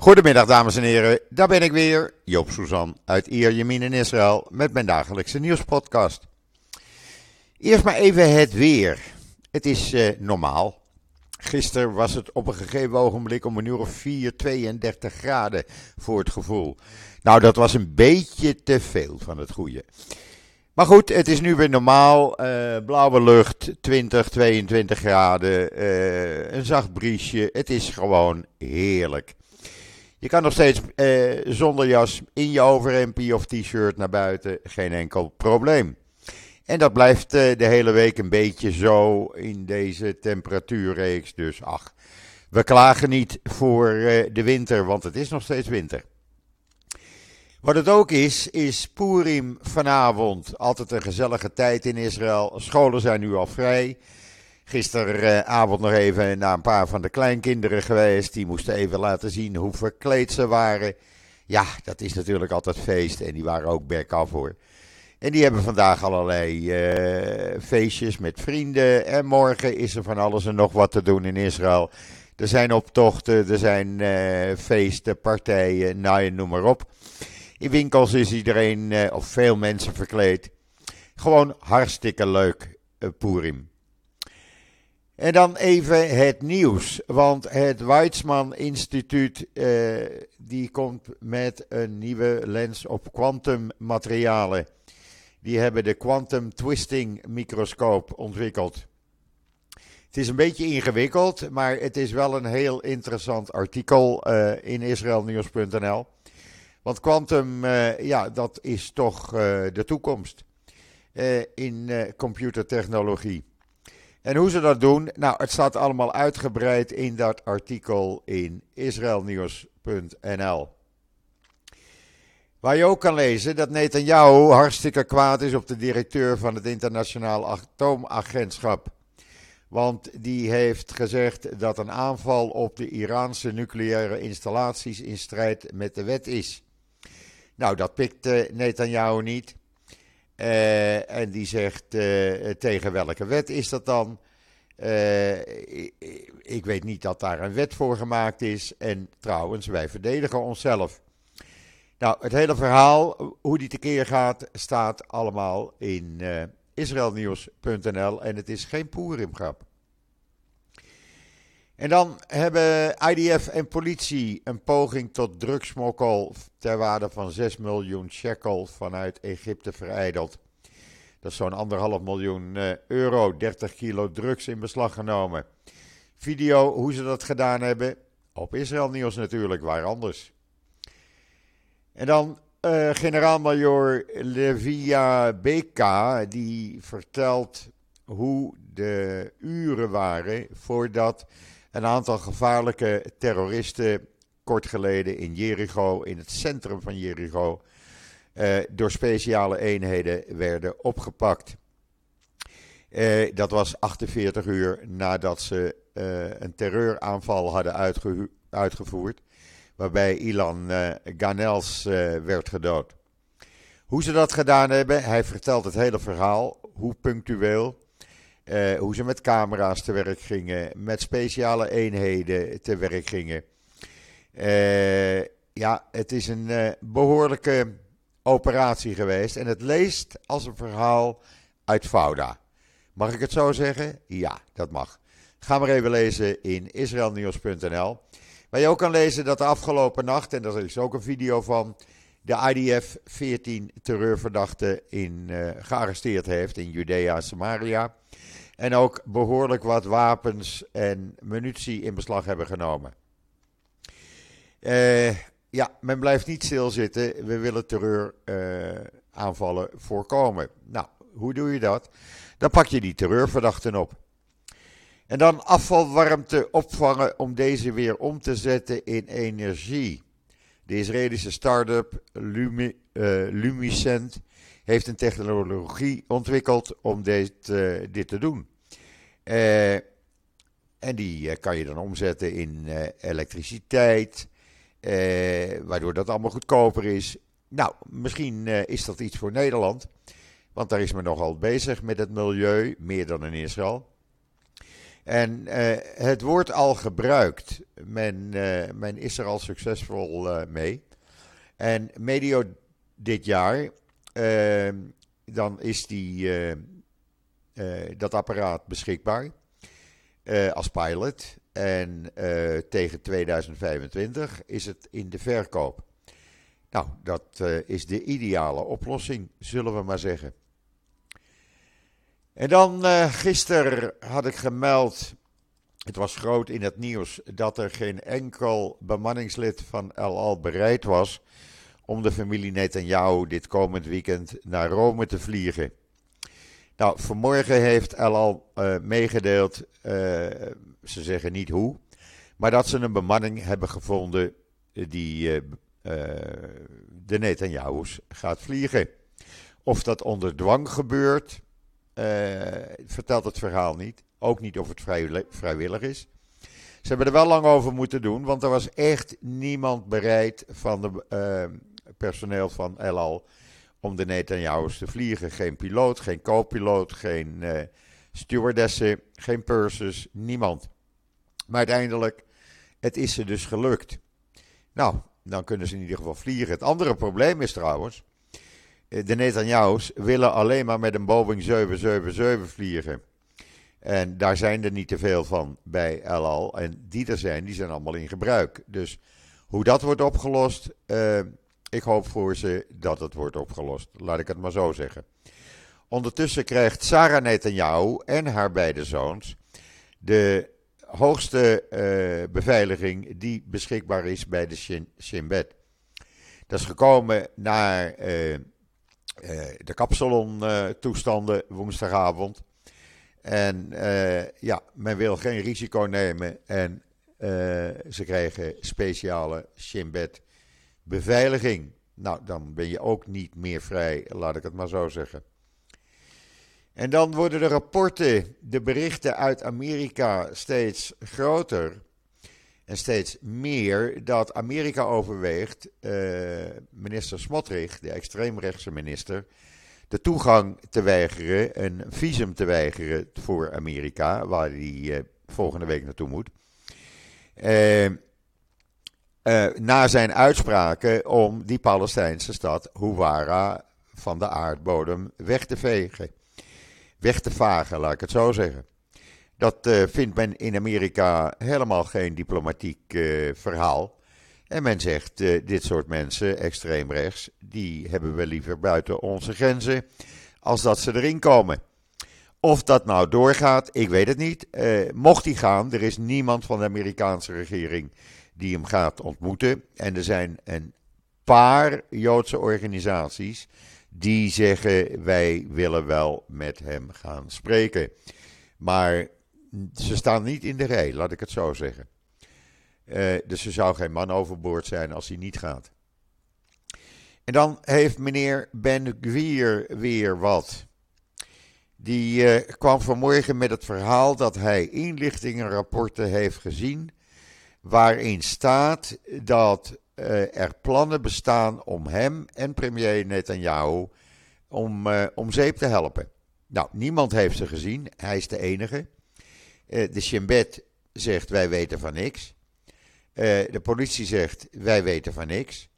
Goedemiddag dames en heren, daar ben ik weer, Joop Suzan uit Ierjemien in Israël met mijn dagelijkse nieuwspodcast. Eerst maar even het weer. Het is uh, normaal. Gisteren was het op een gegeven ogenblik om een uur of 4, 32 graden voor het gevoel. Nou, dat was een beetje te veel van het goede. Maar goed, het is nu weer normaal. Uh, blauwe lucht, 20, 22 graden, uh, een zacht briesje. Het is gewoon heerlijk. Je kan nog steeds uh, zonder jas in je overhemdje of t-shirt naar buiten, geen enkel probleem. En dat blijft de hele week een beetje zo in deze temperatuurreeks. Dus ach, we klagen niet voor de winter, want het is nog steeds winter. Wat het ook is, is Purim vanavond. Altijd een gezellige tijd in Israël. Scholen zijn nu al vrij. Gisteravond nog even naar een paar van de kleinkinderen geweest. Die moesten even laten zien hoe verkleed ze waren. Ja, dat is natuurlijk altijd feest. En die waren ook back af hoor. En die hebben vandaag allerlei uh, feestjes met vrienden. En morgen is er van alles en nog wat te doen in Israël. Er zijn optochten, er zijn uh, feesten, partijen, nou, noem maar op. In winkels is iedereen, uh, of veel mensen verkleed. Gewoon hartstikke leuk, Purim. En dan even het nieuws, want het Weizmann Instituut uh, die komt met een nieuwe lens op kwantummaterialen. Die hebben de Quantum Twisting microscoop ontwikkeld. Het is een beetje ingewikkeld, maar het is wel een heel interessant artikel uh, in israelnieuws.nl. Want quantum, uh, ja, dat is toch de toekomst in computertechnologie. En hoe ze dat doen, nou, het staat allemaal uitgebreid in dat artikel in israelnieuws.nl. Waar je ook kan lezen dat Netanyahu hartstikke kwaad is op de directeur van het Internationaal Atoomagentschap. Want die heeft gezegd dat een aanval op de Iraanse nucleaire installaties in strijd met de wet is. Nou, dat pikt Netanyahu niet. Uh, en die zegt uh, tegen welke wet is dat dan? Ik, ik, weet niet dat daar een wet voor gemaakt is. En trouwens, wij verdedigen onszelf. Nou, het hele verhaal, hoe die tekeer gaat, staat allemaal in israelnieuws.nl. En het is geen poerimgrap. En dan hebben IDF en politie een poging tot drugsmokkel ter waarde van 6 miljoen shekel vanuit Egypte vereideld. Dat is zo'n anderhalf miljoen eh, euro, 30 kilo drugs in beslag genomen. Video hoe ze dat gedaan hebben, op Israël Nieuws natuurlijk, waar anders. En dan uh, generaal-major Levia Beka, die vertelt hoe de uren waren voordat een aantal gevaarlijke terroristen kort geleden in Jericho, in het centrum van Jericho, uh, door speciale eenheden werden opgepakt. Uh, dat was 48 uur nadat ze uh, een terreuraanval hadden uitge uitgevoerd, waarbij Ilan Ganels werd gedood. Hoe ze dat gedaan hebben, hij vertelt het hele verhaal, hoe punctueel. Uh, hoe ze met camera's te werk gingen, met speciale eenheden te werk gingen. Uh, ja, het is een uh, behoorlijke operatie geweest en het leest als een verhaal uit Fouda. Mag ik het zo zeggen? Ja, dat mag. Ga maar even lezen in israelnieuws.nl. Waar je ook kan lezen dat de afgelopen nacht, en daar is ook een video van, de IDF 14 terreurverdachten in, gearresteerd heeft in Judea en Samaria. En ook behoorlijk wat wapens en munitie in beslag hebben genomen. Uh, ja, men blijft niet stilzitten. We willen terreuraanvallen uh, voorkomen. Nou, hoe doe je dat? Dan pak je die terreurverdachten op. En dan afvalwarmte opvangen om deze weer om te zetten in energie. De Israëlische start-up Lumi, uh, Lumicent heeft een technologie ontwikkeld om dit, dit te doen. Uh, en die uh, kan je dan omzetten in uh, elektriciteit, waardoor dat allemaal goedkoper is. Nou, misschien is dat iets voor Nederland, want daar is men nogal bezig met het milieu, meer dan in Israël. En het wordt al gebruikt. Men, men is er al succesvol mee. En medio dit jaar, dan is die, dat apparaat beschikbaar als pilot. En tegen 2025 is het in de verkoop. Nou, dat is de ideale oplossing, zullen we maar zeggen. En dan gisteren had ik gemeld, het was groot in het nieuws, dat er geen enkel bemanningslid van El Al bereid was om de familie Netanyahu dit komend weekend naar Rome te vliegen. Nou, vanmorgen heeft El Al uh, meegedeeld, ze zeggen niet hoe, maar dat ze een bemanning hebben gevonden die uh, de Netanyahu's gaat vliegen. Of dat onder dwang gebeurt, vertelt het verhaal niet. Ook niet of het vrijwillig is. Ze hebben er wel lang over moeten doen, want er was echt niemand bereid van uh, personeel van El Al om de Netanyahu's te vliegen. Geen piloot, geen co-piloot, geen uh, stewardessen, geen purses, niemand. Maar uiteindelijk, het is ze dus gelukt. Nou, dan kunnen ze in ieder geval vliegen. Het andere probleem is trouwens, eh, de Netanyahu's willen alleen maar met een Boeing 777 vliegen. En daar zijn er niet te veel van bij El. En die er zijn, die zijn allemaal in gebruik. Dus hoe dat wordt opgelost, uh, ik hoop voor ze dat het wordt opgelost. Laat ik het maar zo zeggen. Ondertussen krijgt Sarah Netanyahu en haar beide zoons de hoogste uh, beveiliging die beschikbaar is bij de Shin, Shin Bet. Dat is gekomen naar uh, uh, de Kapsalon-toestanden woensdagavond. En ja, men wil geen risico nemen en ze krijgen speciale Shinbet beveiliging. Nou, dan ben je ook niet meer vrij, laat ik het maar zo zeggen. En dan worden de rapporten, de berichten uit Amerika steeds groter en steeds meer dat Amerika overweegt, uh, minister Smotrich, de extreemrechtse minister, de toegang te weigeren, een visum te weigeren voor Amerika, waar hij uh, volgende week naartoe moet. Uh, na zijn uitspraken om die Palestijnse stad Huwara van de aardbodem weg te vegen weg te vagen, laat ik het zo zeggen. Dat uh, vindt men in Amerika helemaal geen diplomatiek uh, verhaal. En men zegt, dit soort mensen, extreem rechts, die hebben we liever buiten onze grenzen, als dat ze erin komen. Of dat nou doorgaat, ik weet het niet. mocht hij gaan, er is niemand van de Amerikaanse regering die hem gaat ontmoeten. En er zijn een paar Joodse organisaties die zeggen wij willen wel met hem gaan spreken. Maar ze staan niet in de rij, laat ik het zo zeggen. Uh, dus er zou geen man overboord zijn als hij niet gaat. En dan heeft meneer Ben Gwier weer wat. Die uh, kwam vanmorgen met het verhaal dat hij inlichtingenrapporten heeft gezien. Waarin staat dat uh, er plannen bestaan om hem en premier Netanyahu om, uh, om zeep te helpen. Nou, niemand heeft ze gezien. Hij is de enige. Uh, de Shin Bet zegt wij weten van niks. de politie zegt wij weten van niks.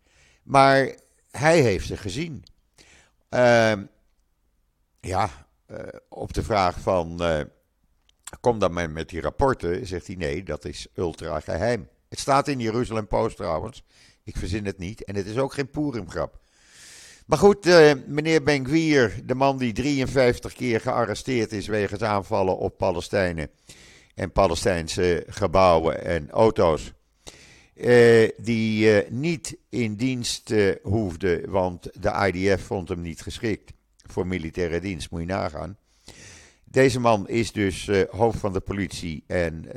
Maar hij heeft ze gezien. Ehm, ja, op de vraag van kom dan maar met die rapporten, zegt hij nee, dat is ultra geheim. Het staat in Jeruzalem Post trouwens. Ik verzin het niet. En het is ook geen Purimgrap. Maar goed, uh, meneer Benguier, de man die 53 keer gearresteerd is wegens aanvallen op Palestijnen en Palestijnse gebouwen en auto's. Uh, die uh, niet in dienst hoefde, want de IDF vond hem niet geschikt voor militaire dienst, moet je nagaan. Deze man is dus hoofd van de politie en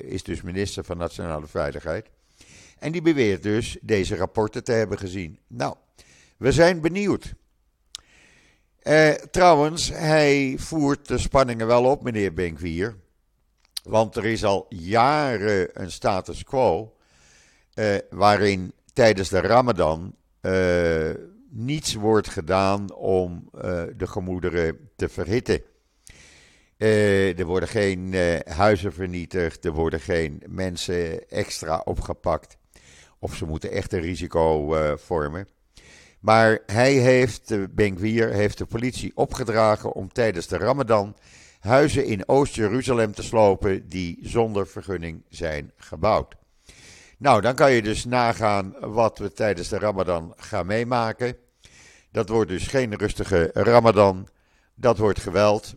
is dus minister van Nationale Veiligheid. En die beweert dus deze rapporten te hebben gezien. Nou, we zijn benieuwd. Eh, trouwens, hij voert de spanningen wel op, meneer Benkwier. Want er is al jaren een status quo eh, waarin tijdens de Ramadan eh, niets wordt gedaan om eh, de gemoederen te verhitten. Er worden geen huizen vernietigd, er worden geen mensen extra opgepakt. Of ze moeten echt een risico vormen. Maar hij heeft, Benkwier, heeft de politie opgedragen om tijdens de Ramadan huizen in Oost-Jeruzalem te slopen die zonder vergunning zijn gebouwd. Nou, dan kan je dus nagaan wat we tijdens de Ramadan gaan meemaken. Dat wordt dus geen rustige Ramadan. Dat wordt geweld.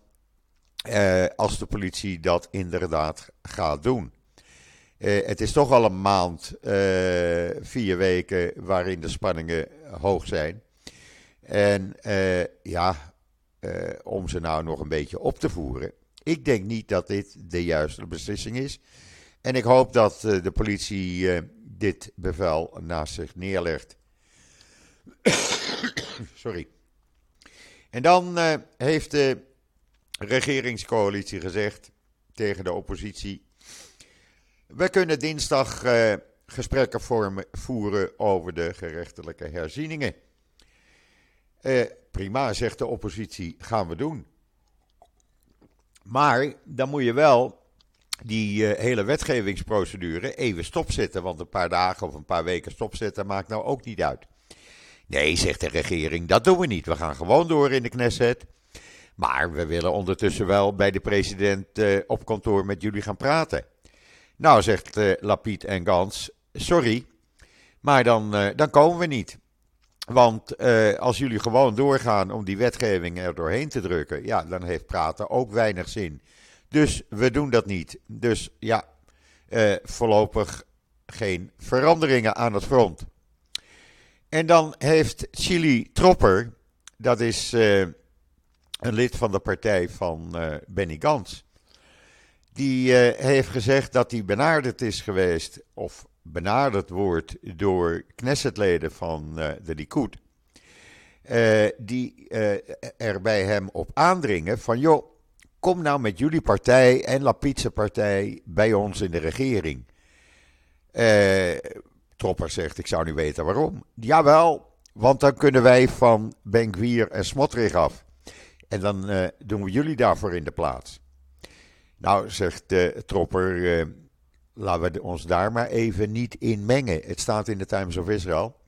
Eh, als de politie dat inderdaad gaat doen. Eh, het is toch al een maand, eh, vier weken, waarin de spanningen hoog zijn. En ja, om ze nou nog een beetje op te voeren. Ik denk niet dat dit de juiste beslissing is. En ik hoop dat de politie dit bevel naast zich neerlegt. Sorry. En dan heeft de regeringscoalitie gezegd tegen de oppositie: We kunnen dinsdag uh, gesprekken vormen, voeren over de gerechtelijke herzieningen. Uh, prima, zegt de oppositie, gaan we doen. Maar dan moet je wel die uh, hele wetgevingsprocedure even stopzetten. Want een paar dagen of een paar weken stopzetten maakt nou ook niet uit. Nee, zegt de regering, dat doen we niet. We gaan gewoon door in de Knesset. Maar we willen ondertussen wel bij de president uh, op kantoor met jullie gaan praten. Nou, zegt uh, Lapid en Gans, sorry, maar dan, dan komen we niet. Want als jullie gewoon doorgaan om die wetgeving er doorheen te drukken, ja, dan heeft praten ook weinig zin. Dus we doen dat niet. Dus ja, voorlopig geen veranderingen aan het front. En dan heeft Chili Tropper, dat is een lid van de partij van uh, Benny Gans. Die heeft gezegd dat hij benaderd is geweest, of benaderd wordt door Knessetleden van de Likud. die er bij hem op aandringen van joh, Kom nou met jullie partij en Lapidse partij bij ons in de regering. Tropper zegt, ik zou niet weten waarom. Jawel, want dan kunnen wij van Benkwier en Smotrich af. En dan uh, doen we jullie daarvoor in de plaats. Nou, zegt uh, Tropper, uh, laten we ons daar maar even niet in mengen. Het staat in de Times of Israel.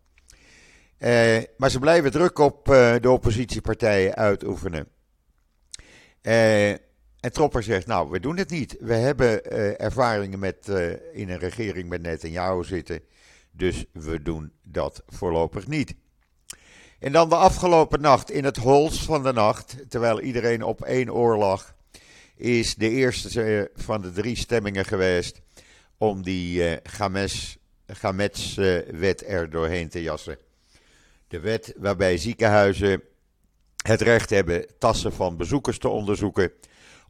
maar ze blijven druk op de oppositiepartijen uitoefenen. En Tropper zegt, nou, we doen het niet. We hebben ervaringen met in een regering met Netanyahu zitten. Dus we doen dat voorlopig niet. En dan de afgelopen nacht, in het hols van de nacht, terwijl iedereen op één oor lag, is de eerste van de drie stemmingen geweest om die Games, Gamets-wet er doorheen te jassen. De wet waarbij ziekenhuizen het recht hebben tassen van bezoekers te onderzoeken.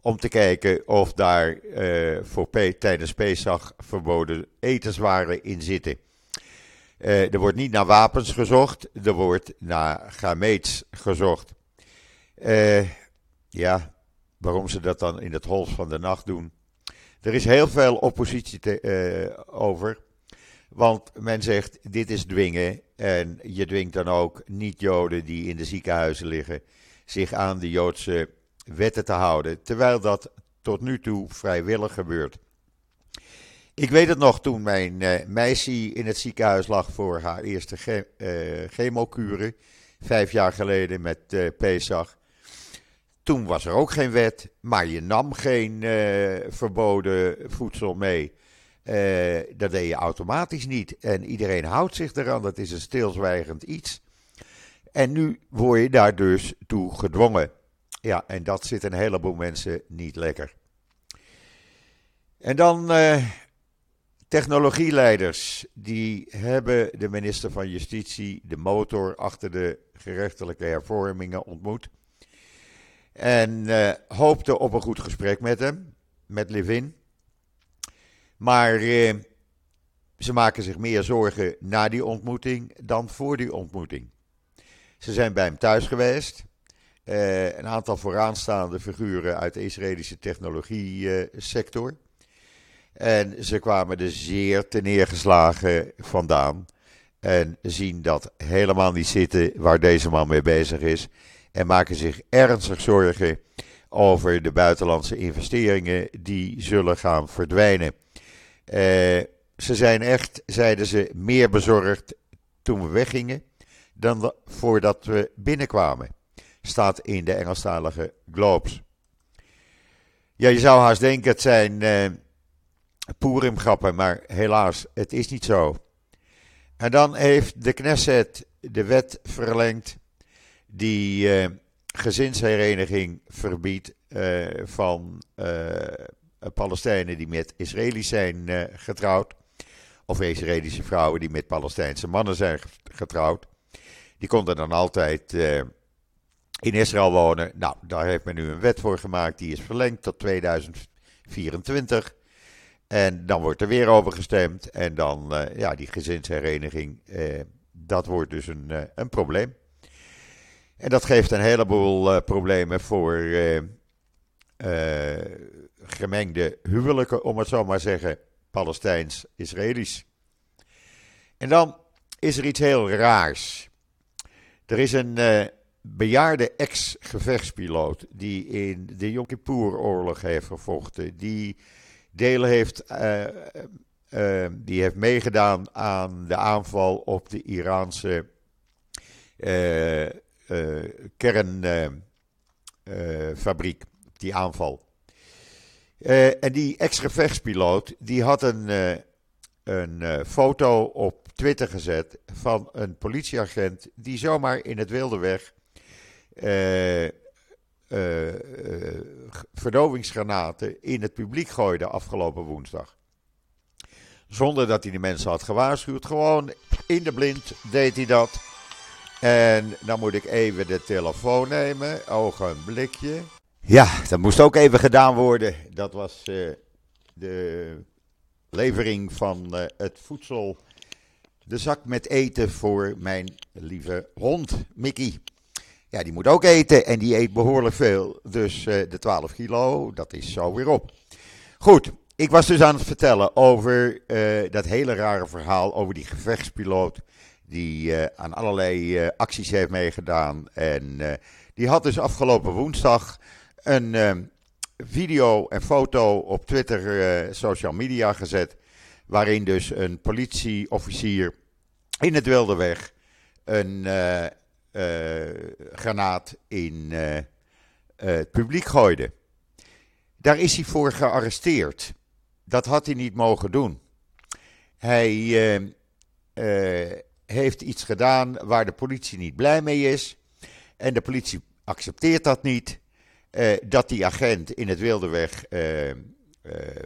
Om te kijken of daar uh, voor tijdens Pesach verboden etenswaren in zitten. Uh, er wordt niet naar wapens gezocht, er wordt naar gameets gezocht. Uh, ja, waarom ze dat dan in het hols van de nacht doen. Er is heel veel oppositie te, over. Want men zegt, dit is dwingen. En je dwingt dan ook niet-Joden die in de ziekenhuizen liggen zich aan de Joodse wetten te houden. Terwijl dat tot nu toe vrijwillig gebeurt. Ik weet het nog toen mijn uh, meisje in het ziekenhuis lag voor haar eerste ge uh, chemokuren. Vijf jaar geleden met uh. Toen was er ook geen wet, maar je nam geen verboden voedsel mee. Uh, dat deed je automatisch niet. En iedereen houdt zich eraan. Dat is een stilzwijgend iets. En nu word je daar dus toe gedwongen. Ja, en dat zit een heleboel mensen niet lekker. En dan uh, technologieleiders. Die hebben de minister van Justitie, de motor achter de gerechtelijke hervormingen, ontmoet. En uh, hoopte op een goed gesprek met hem, met Levin. Maar uh, ze maken zich meer zorgen na die ontmoeting dan voor die ontmoeting. Ze zijn bij hem thuis geweest. Uh, een aantal vooraanstaande figuren uit de Israëlische technologie-sector. En ze kwamen er zeer te neergeslagen vandaan. En zien dat helemaal niet zitten waar deze man mee bezig is. En maken zich ernstig zorgen over de buitenlandse investeringen die zullen gaan verdwijnen. Uh, ze zijn echt, zeiden ze, meer bezorgd toen we weggingen dan voordat we binnenkwamen. Staat in de Engelstalige Globes. Ja, je zou haast denken het zijn uh, Purim-grappen, maar helaas, het is niet zo. En dan heeft de Knesset de wet verlengd die uh, gezinshereniging verbiedt uh, van Palestijnen die met Israëli's zijn getrouwd. Of Israëlische vrouwen die met Palestijnse mannen zijn getrouwd. Die konden dan altijd in Israël wonen. Nou, daar heeft men nu een wet voor gemaakt. Die is verlengd tot 2024. En dan wordt er weer over gestemd. En dan, uh, ja, die gezinshereniging, uh, dat wordt dus een, uh, een probleem. En dat geeft een heleboel problemen voor gemengde huwelijken, om het zo maar zeggen, Palestijns-Israëlisch. En dan is er iets heel raars. Er is een bejaarde ex-gevechtspiloot die in de Yom Kippur-oorlog heeft gevochten, die delen heeft, uh, uh, die heeft meegedaan aan de aanval op de Iraanse kernfabriek, die aanval. en die ex-gevechtspiloot, die had een, een foto op Twitter gezet van een politieagent die zomaar in het wilde weg verdovingsgranaten in het publiek gooide afgelopen woensdag. Zonder dat hij de mensen had gewaarschuwd. Gewoon in de blind deed hij dat. En dan moet ik even de telefoon nemen. Ogenblikje. Ja, dat moest ook even gedaan worden. Dat was uh, de levering van het voedsel. De zak met eten voor mijn lieve hond, Mickey. Ja, die moet ook eten en die eet behoorlijk veel. Dus uh, de 12 kilo, dat is zo weer op. Goed, ik was dus aan het vertellen over uh, dat hele rare verhaal over die gevechtspiloot. Die uh, aan allerlei acties heeft meegedaan. En die had dus afgelopen woensdag een video en foto op Twitter, social media gezet. Waarin dus een politieofficier in het Wilde Weg een granaat in uh, het publiek gooide. Daar is hij voor gearresteerd. Dat had hij niet mogen doen. Hij heeft iets gedaan waar de politie niet blij mee is. En de politie accepteert dat niet. dat die agent in het wilde weg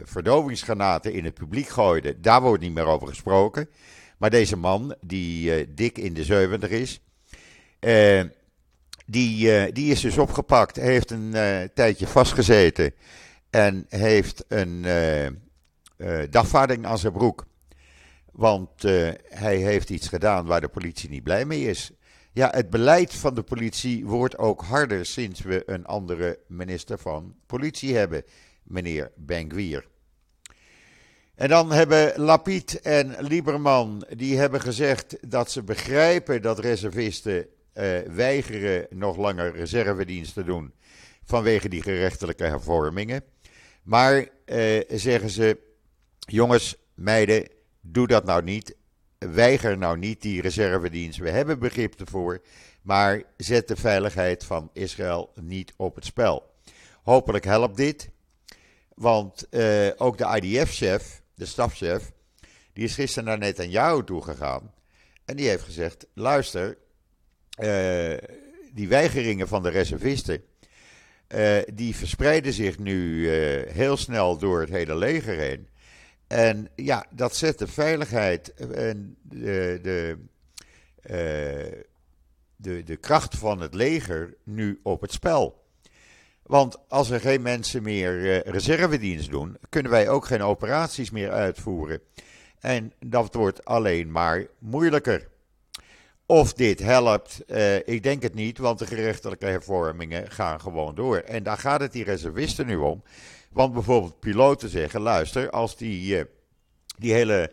verdovingsgranaten in het publiek gooide, daar wordt niet meer over gesproken. Maar deze man, die dik in de 70 is, die, uh, die is dus opgepakt, heeft een uh, tijdje vastgezeten en heeft een dagvaarding aan zijn broek. Want hij heeft iets gedaan waar de politie niet blij mee is. Ja, het beleid van de politie wordt ook harder sinds we een andere minister van politie hebben, meneer Benguier. En dan hebben Lapid en Lieberman, die hebben gezegd dat ze begrijpen dat reservisten weigeren nog langer reservedienst te doen vanwege die gerechtelijke hervormingen. Maar uh, zeggen ze, jongens, meiden, doe dat nou niet. Weiger nou niet die reservedienst. We hebben begrip ervoor. Maar zet de veiligheid van Israël niet op het spel. Hopelijk helpt dit. Want uh, ook de IDF-chef, de stafchef, die is gisteren naar Netanyahu toegegaan. En die heeft gezegd: luister, die weigeringen van de reservisten, uh, die verspreiden zich nu uh, heel snel door het hele leger heen. En ja, dat zet de veiligheid en de, de, de, de kracht van het leger nu op het spel. Want als er geen mensen meer reservedienst doen, kunnen wij ook geen operaties meer uitvoeren. En dat wordt alleen maar moeilijker. Of dit helpt, uh, ik denk het niet, want de gerechtelijke hervormingen gaan gewoon door. En daar gaat het die reservisten nu om. Want bijvoorbeeld piloten zeggen, luister, als die, uh, die hele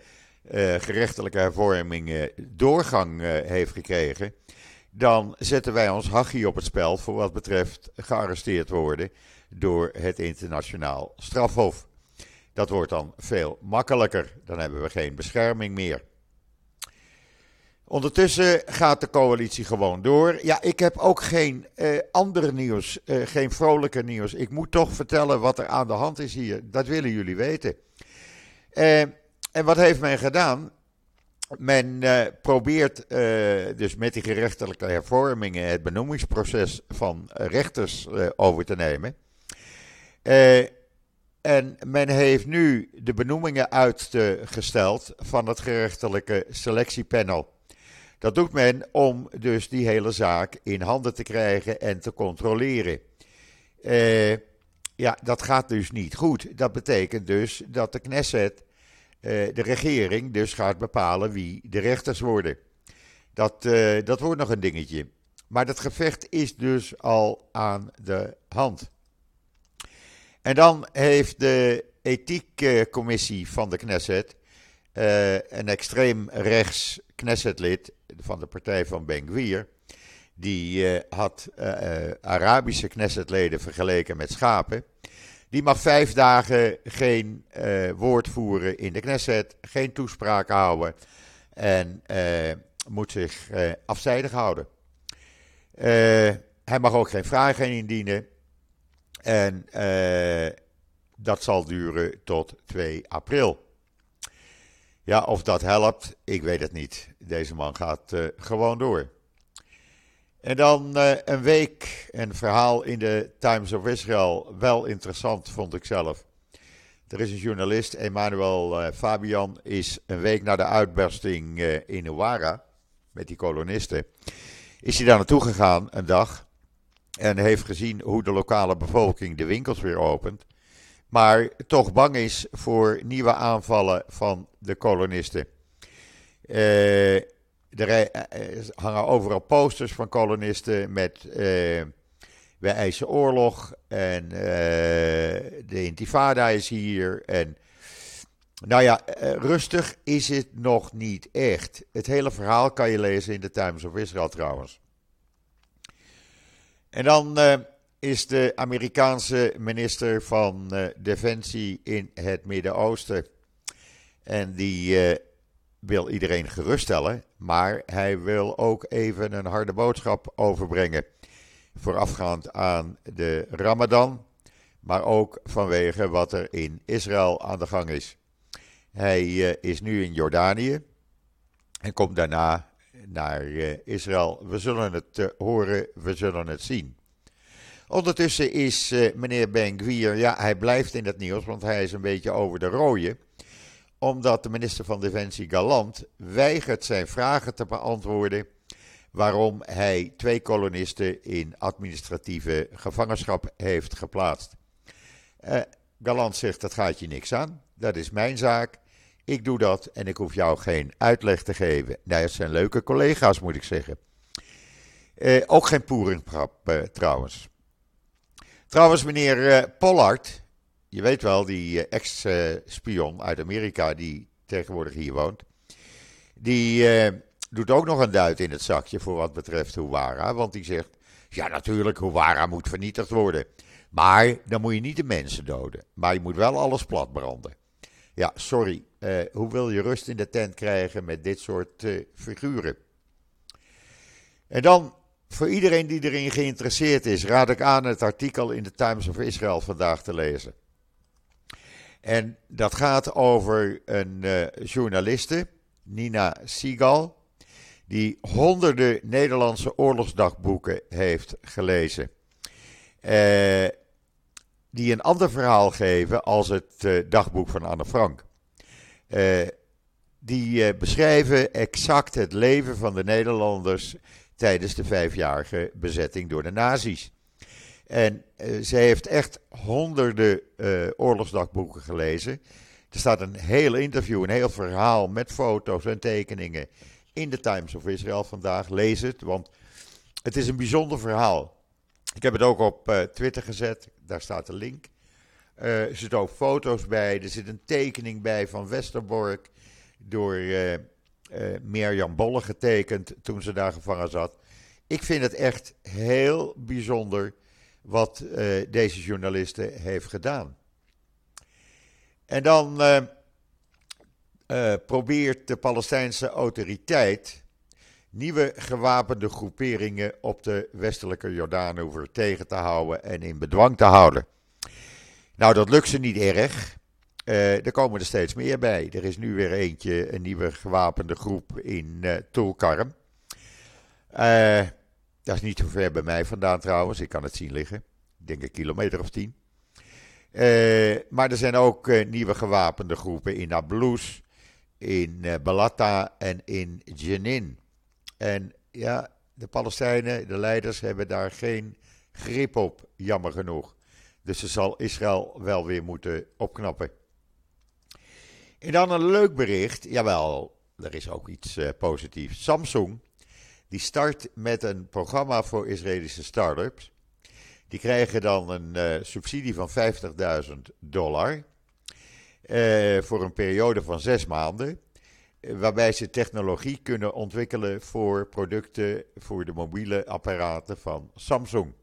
uh, gerechtelijke hervorming doorgang heeft gekregen, dan zetten wij ons hachie op het spel voor wat betreft gearresteerd worden, door het internationaal strafhof. Dat wordt dan veel makkelijker. Dan hebben we geen bescherming meer. Ondertussen gaat de coalitie gewoon door. Ja, ik heb ook geen uh, ander nieuws, uh, geen vrolijke nieuws. Ik moet toch vertellen wat er aan de hand is hier. Dat willen jullie weten. Uh, en wat heeft men gedaan? Men probeert dus met die gerechtelijke hervormingen het benoemingsproces van rechters over te nemen. En men heeft nu de benoemingen uitgesteld van het gerechtelijke selectiepanel. Dat doet men om dus die hele zaak in handen te krijgen en te controleren. Uh, ja, dat gaat dus niet goed. Dat betekent dus dat de Knesset, uh, de regering, dus gaat bepalen wie de rechters worden. Dat, uh, dat wordt nog een dingetje. Maar dat gevecht is dus al aan de hand. En dan heeft de ethiekcommissie van de Knesset een extreem rechts Knessetlid van de partij van Ben Gvir, die uh, had uh, Arabische Knessetleden vergeleken met schapen. Die mag vijf dagen geen woord voeren in de Knesset, geen toespraak houden en moet zich afzijdig houden. hij mag ook geen vragen indienen en dat zal duren tot 2 april. Ja, of dat helpt, ik weet het niet. Deze man gaat uh, gewoon door. En dan uh, een week, een verhaal in de Times of Israel. Wel interessant, vond ik zelf. Er is een journalist, Emmanuel uh, Fabian, is een week na de uitbarsting in Uwara, met die kolonisten, is hij daar naartoe gegaan een dag en heeft gezien hoe de lokale bevolking de winkels weer opent maar toch bang is voor nieuwe aanvallen van de kolonisten. Uh, er hangen overal posters van kolonisten met uh, wij eisen oorlog en de intifada is hier. En, nou ja, rustig is het nog niet echt. Het hele verhaal kan je lezen in de Times of Israel trouwens. En dan is de Amerikaanse minister van uh, Defensie in het Midden-Oosten. En die uh, wil iedereen geruststellen, maar hij wil ook even een harde boodschap overbrengen. Voorafgaand aan de Ramadan, maar ook vanwege wat er in Israël aan de gang is. Hij uh, is nu in Jordanië en komt daarna naar Israël. We zullen het horen, we zullen het zien. Ondertussen is uh, meneer Ben Gwier, ja, hij blijft in het nieuws, want hij is een beetje over de rode. Omdat de minister van Defensie Galant weigert zijn vragen te beantwoorden waarom hij twee kolonisten in administratieve gevangenschap heeft geplaatst. Uh, Galant zegt, dat gaat je niks aan, dat is mijn zaak. Ik doe dat en ik hoef jou geen uitleg te geven. Nou, het zijn leuke collega's, moet ik zeggen. Uh, ook geen poeringprap trouwens. Trouwens, meneer uh, Pollard, je weet wel, die uh, ex-spion uit Amerika die tegenwoordig hier woont, die uh, doet ook nog een duit in het zakje voor wat betreft Huwara. Want die zegt, ja natuurlijk, Huwara moet vernietigd worden. Maar dan moet je niet de mensen doden, maar je moet wel alles platbranden. Ja, sorry, hoe wil je rust in de tent krijgen met dit soort figuren? En dan voor iedereen die erin geïnteresseerd is, raad ik aan het artikel in de Times of Israel vandaag te lezen. En dat gaat over een uh, journaliste, Nina Sigal, die honderden Nederlandse oorlogsdagboeken heeft gelezen. Uh, die een ander verhaal geven als het uh, dagboek van Anne Frank. die beschrijven exact het leven van de Nederlanders tijdens de vijfjarige bezetting door de nazi's. En uh, ze heeft echt honderden uh, oorlogsdagboeken gelezen. Er staat een heel interview, een heel verhaal met foto's en tekeningen in de Times of Israel vandaag. Lees het, want het is een bijzonder verhaal. Ik heb het ook op uh, Twitter gezet, daar staat de link. er zitten ook foto's bij, er zit een tekening bij van Westerbork door Mirjam Bolle getekend toen ze daar gevangen zat. Ik vind het echt heel bijzonder wat deze journaliste heeft gedaan. En dan probeert de Palestijnse autoriteit nieuwe gewapende groeperingen op de westelijke Jordaanoever tegen te houden en in bedwang te houden. Nou, dat lukt ze niet erg. Uh, er komen er steeds meer bij. Er is nu weer eentje, een nieuwe gewapende groep in uh, Tulkarm. Uh, dat is niet zo ver bij mij vandaan trouwens. Ik kan het zien liggen. Ik denk een kilometer of tien. maar er zijn ook nieuwe gewapende groepen in Nablus, in Balata en in Jenin. En ja, de Palestijnen, de leiders, hebben daar geen grip op, jammer genoeg. Dus ze zal Israël wel weer moeten opknappen. En dan een leuk bericht. Jawel, er is ook iets uh, positiefs. Samsung, die start met een programma voor Israëlische start-ups. Die krijgen dan een uh, subsidie van 50.000 dollar. Uh, voor een periode van zes maanden. Waarbij ze technologie kunnen ontwikkelen voor producten voor de mobiele apparaten van Samsung.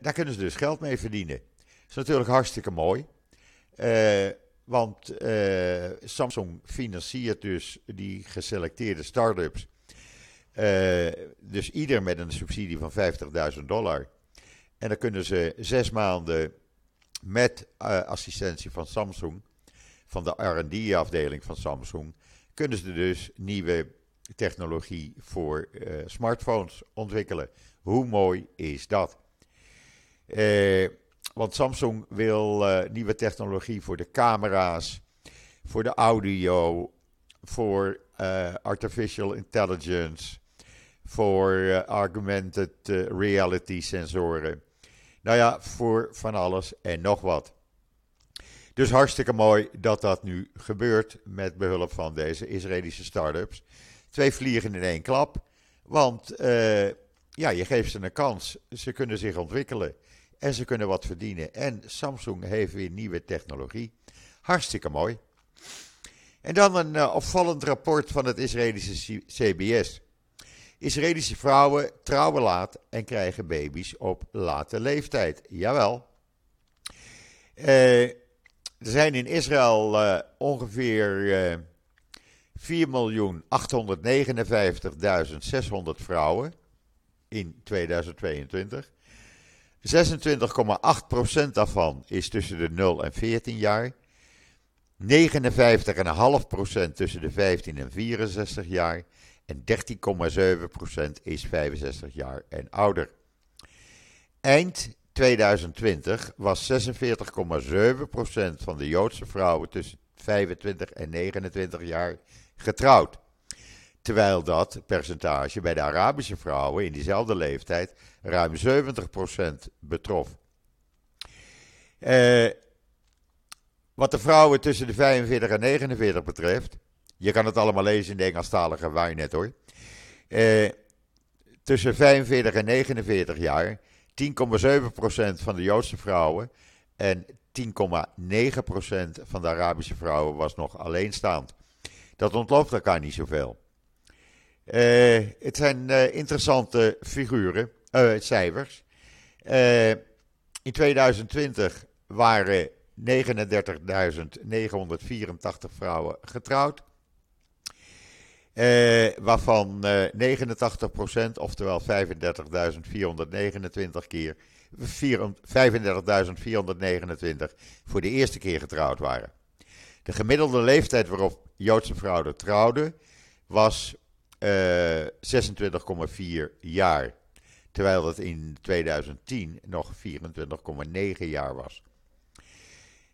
daar kunnen ze dus geld mee verdienen. Dat is natuurlijk hartstikke mooi. Want uh, Samsung financiert dus die geselecteerde start-ups. Uh, dus ieder met een subsidie van 50.000 dollar. En dan kunnen ze zes maanden met uh, assistentie van Samsung, van de RD-afdeling van Samsung, kunnen ze dus nieuwe technologie voor smartphones ontwikkelen. Hoe mooi is dat? Want Samsung wil uh, nieuwe technologie voor de camera's, voor de audio, voor uh, artificial intelligence, voor uh, augmented reality sensoren. Nou ja, voor van alles en nog wat. Dus hartstikke mooi dat dat nu gebeurt met behulp van deze Israëlische start-ups. Twee vliegen in één klap. Want ja, je geeft ze een kans. Ze kunnen zich ontwikkelen. En ze kunnen wat verdienen. En Samsung heeft weer nieuwe technologie. Hartstikke mooi. En dan een uh, opvallend rapport van het Israëlische CBS. Israëlische vrouwen trouwen laat en krijgen baby's op late leeftijd. Jawel. Uh, er zijn in Israël uh, ongeveer 4.859.600 vrouwen in 2022. 26,8% daarvan is tussen de 0 en 14 jaar. 59,5% tussen de 15 en 64 jaar. En 13,7% is 65 jaar en ouder. Eind 2020 was 46,7% van de Joodse vrouwen tussen 25 en 29 jaar getrouwd. Terwijl dat percentage bij de Arabische vrouwen in diezelfde leeftijd ruim 70% betrof. Eh, wat de vrouwen tussen de 45 en 49 betreft, je kan het allemaal lezen in de Engelstalige net hoor. Eh, tussen 45 en 49 jaar 10,7% van de Joodse vrouwen en 10,9% van de Arabische vrouwen was nog alleenstaand. Dat ontloopt elkaar niet zoveel. Uh, het zijn uh, interessante figuren, uh, cijfers. in 2020 waren 39.984 vrouwen getrouwd. waarvan 89%, oftewel 35.429 keer, 35.429 voor de eerste keer getrouwd waren. De gemiddelde leeftijd waarop Joodse vrouwen trouwden was 26,4 jaar. Terwijl dat in 2010 nog 24,9 jaar was.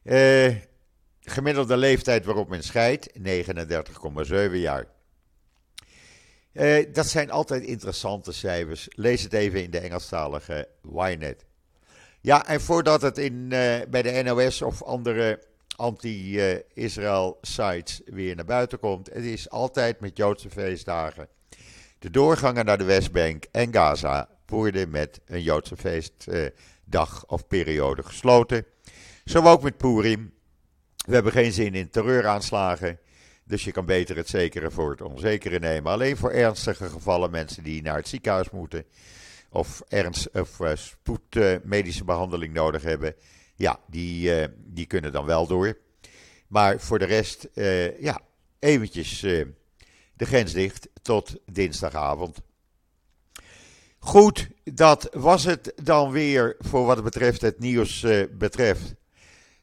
Uh, gemiddelde leeftijd waarop men scheidt, 39,7 jaar. Uh, dat zijn altijd interessante cijfers. Lees het even in de Engelstalige Ynet. Ja, en voordat het in, bij de NOS of andere anti-Israël sites weer naar buiten komt. Het is altijd met Joodse feestdagen. De doorgangen naar de Westbank en Gaza worden met een Joodse feestdag of periode gesloten. Zo ook met Purim. We hebben geen zin in terreuraanslagen. Dus je kan beter het zekere voor het onzekere nemen. Alleen voor ernstige gevallen, mensen die naar het ziekenhuis moeten. of ernst of uh, spoedmedische behandeling nodig hebben, ja, die, die kunnen dan wel door. Maar voor de rest, ja, eventjes de grens dicht tot dinsdagavond. Goed, dat was het dan weer voor wat betreft het nieuws betreft.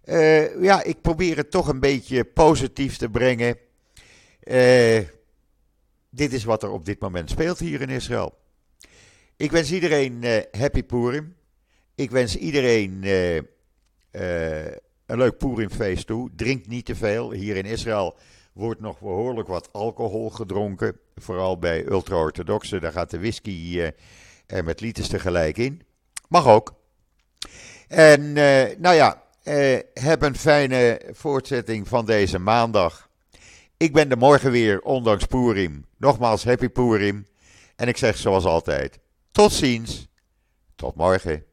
Uh, ja, ik probeer het toch een beetje positief te brengen. Uh, dit is wat er op dit moment speelt hier in Israël. Ik wens iedereen uh, happy Purim. Ik wens iedereen een leuk Purimfeest toe. Drink niet te veel. Hier in Israël wordt nog behoorlijk wat alcohol gedronken. Vooral bij ultra-orthodoxen. Daar gaat de whisky er met liters tegelijk in. Mag ook. En nou ja, heb een fijne voortzetting van deze maandag. Ik ben er morgen weer, ondanks Purim. Nogmaals, happy Purim. En ik zeg zoals altijd, tot ziens. Tot morgen.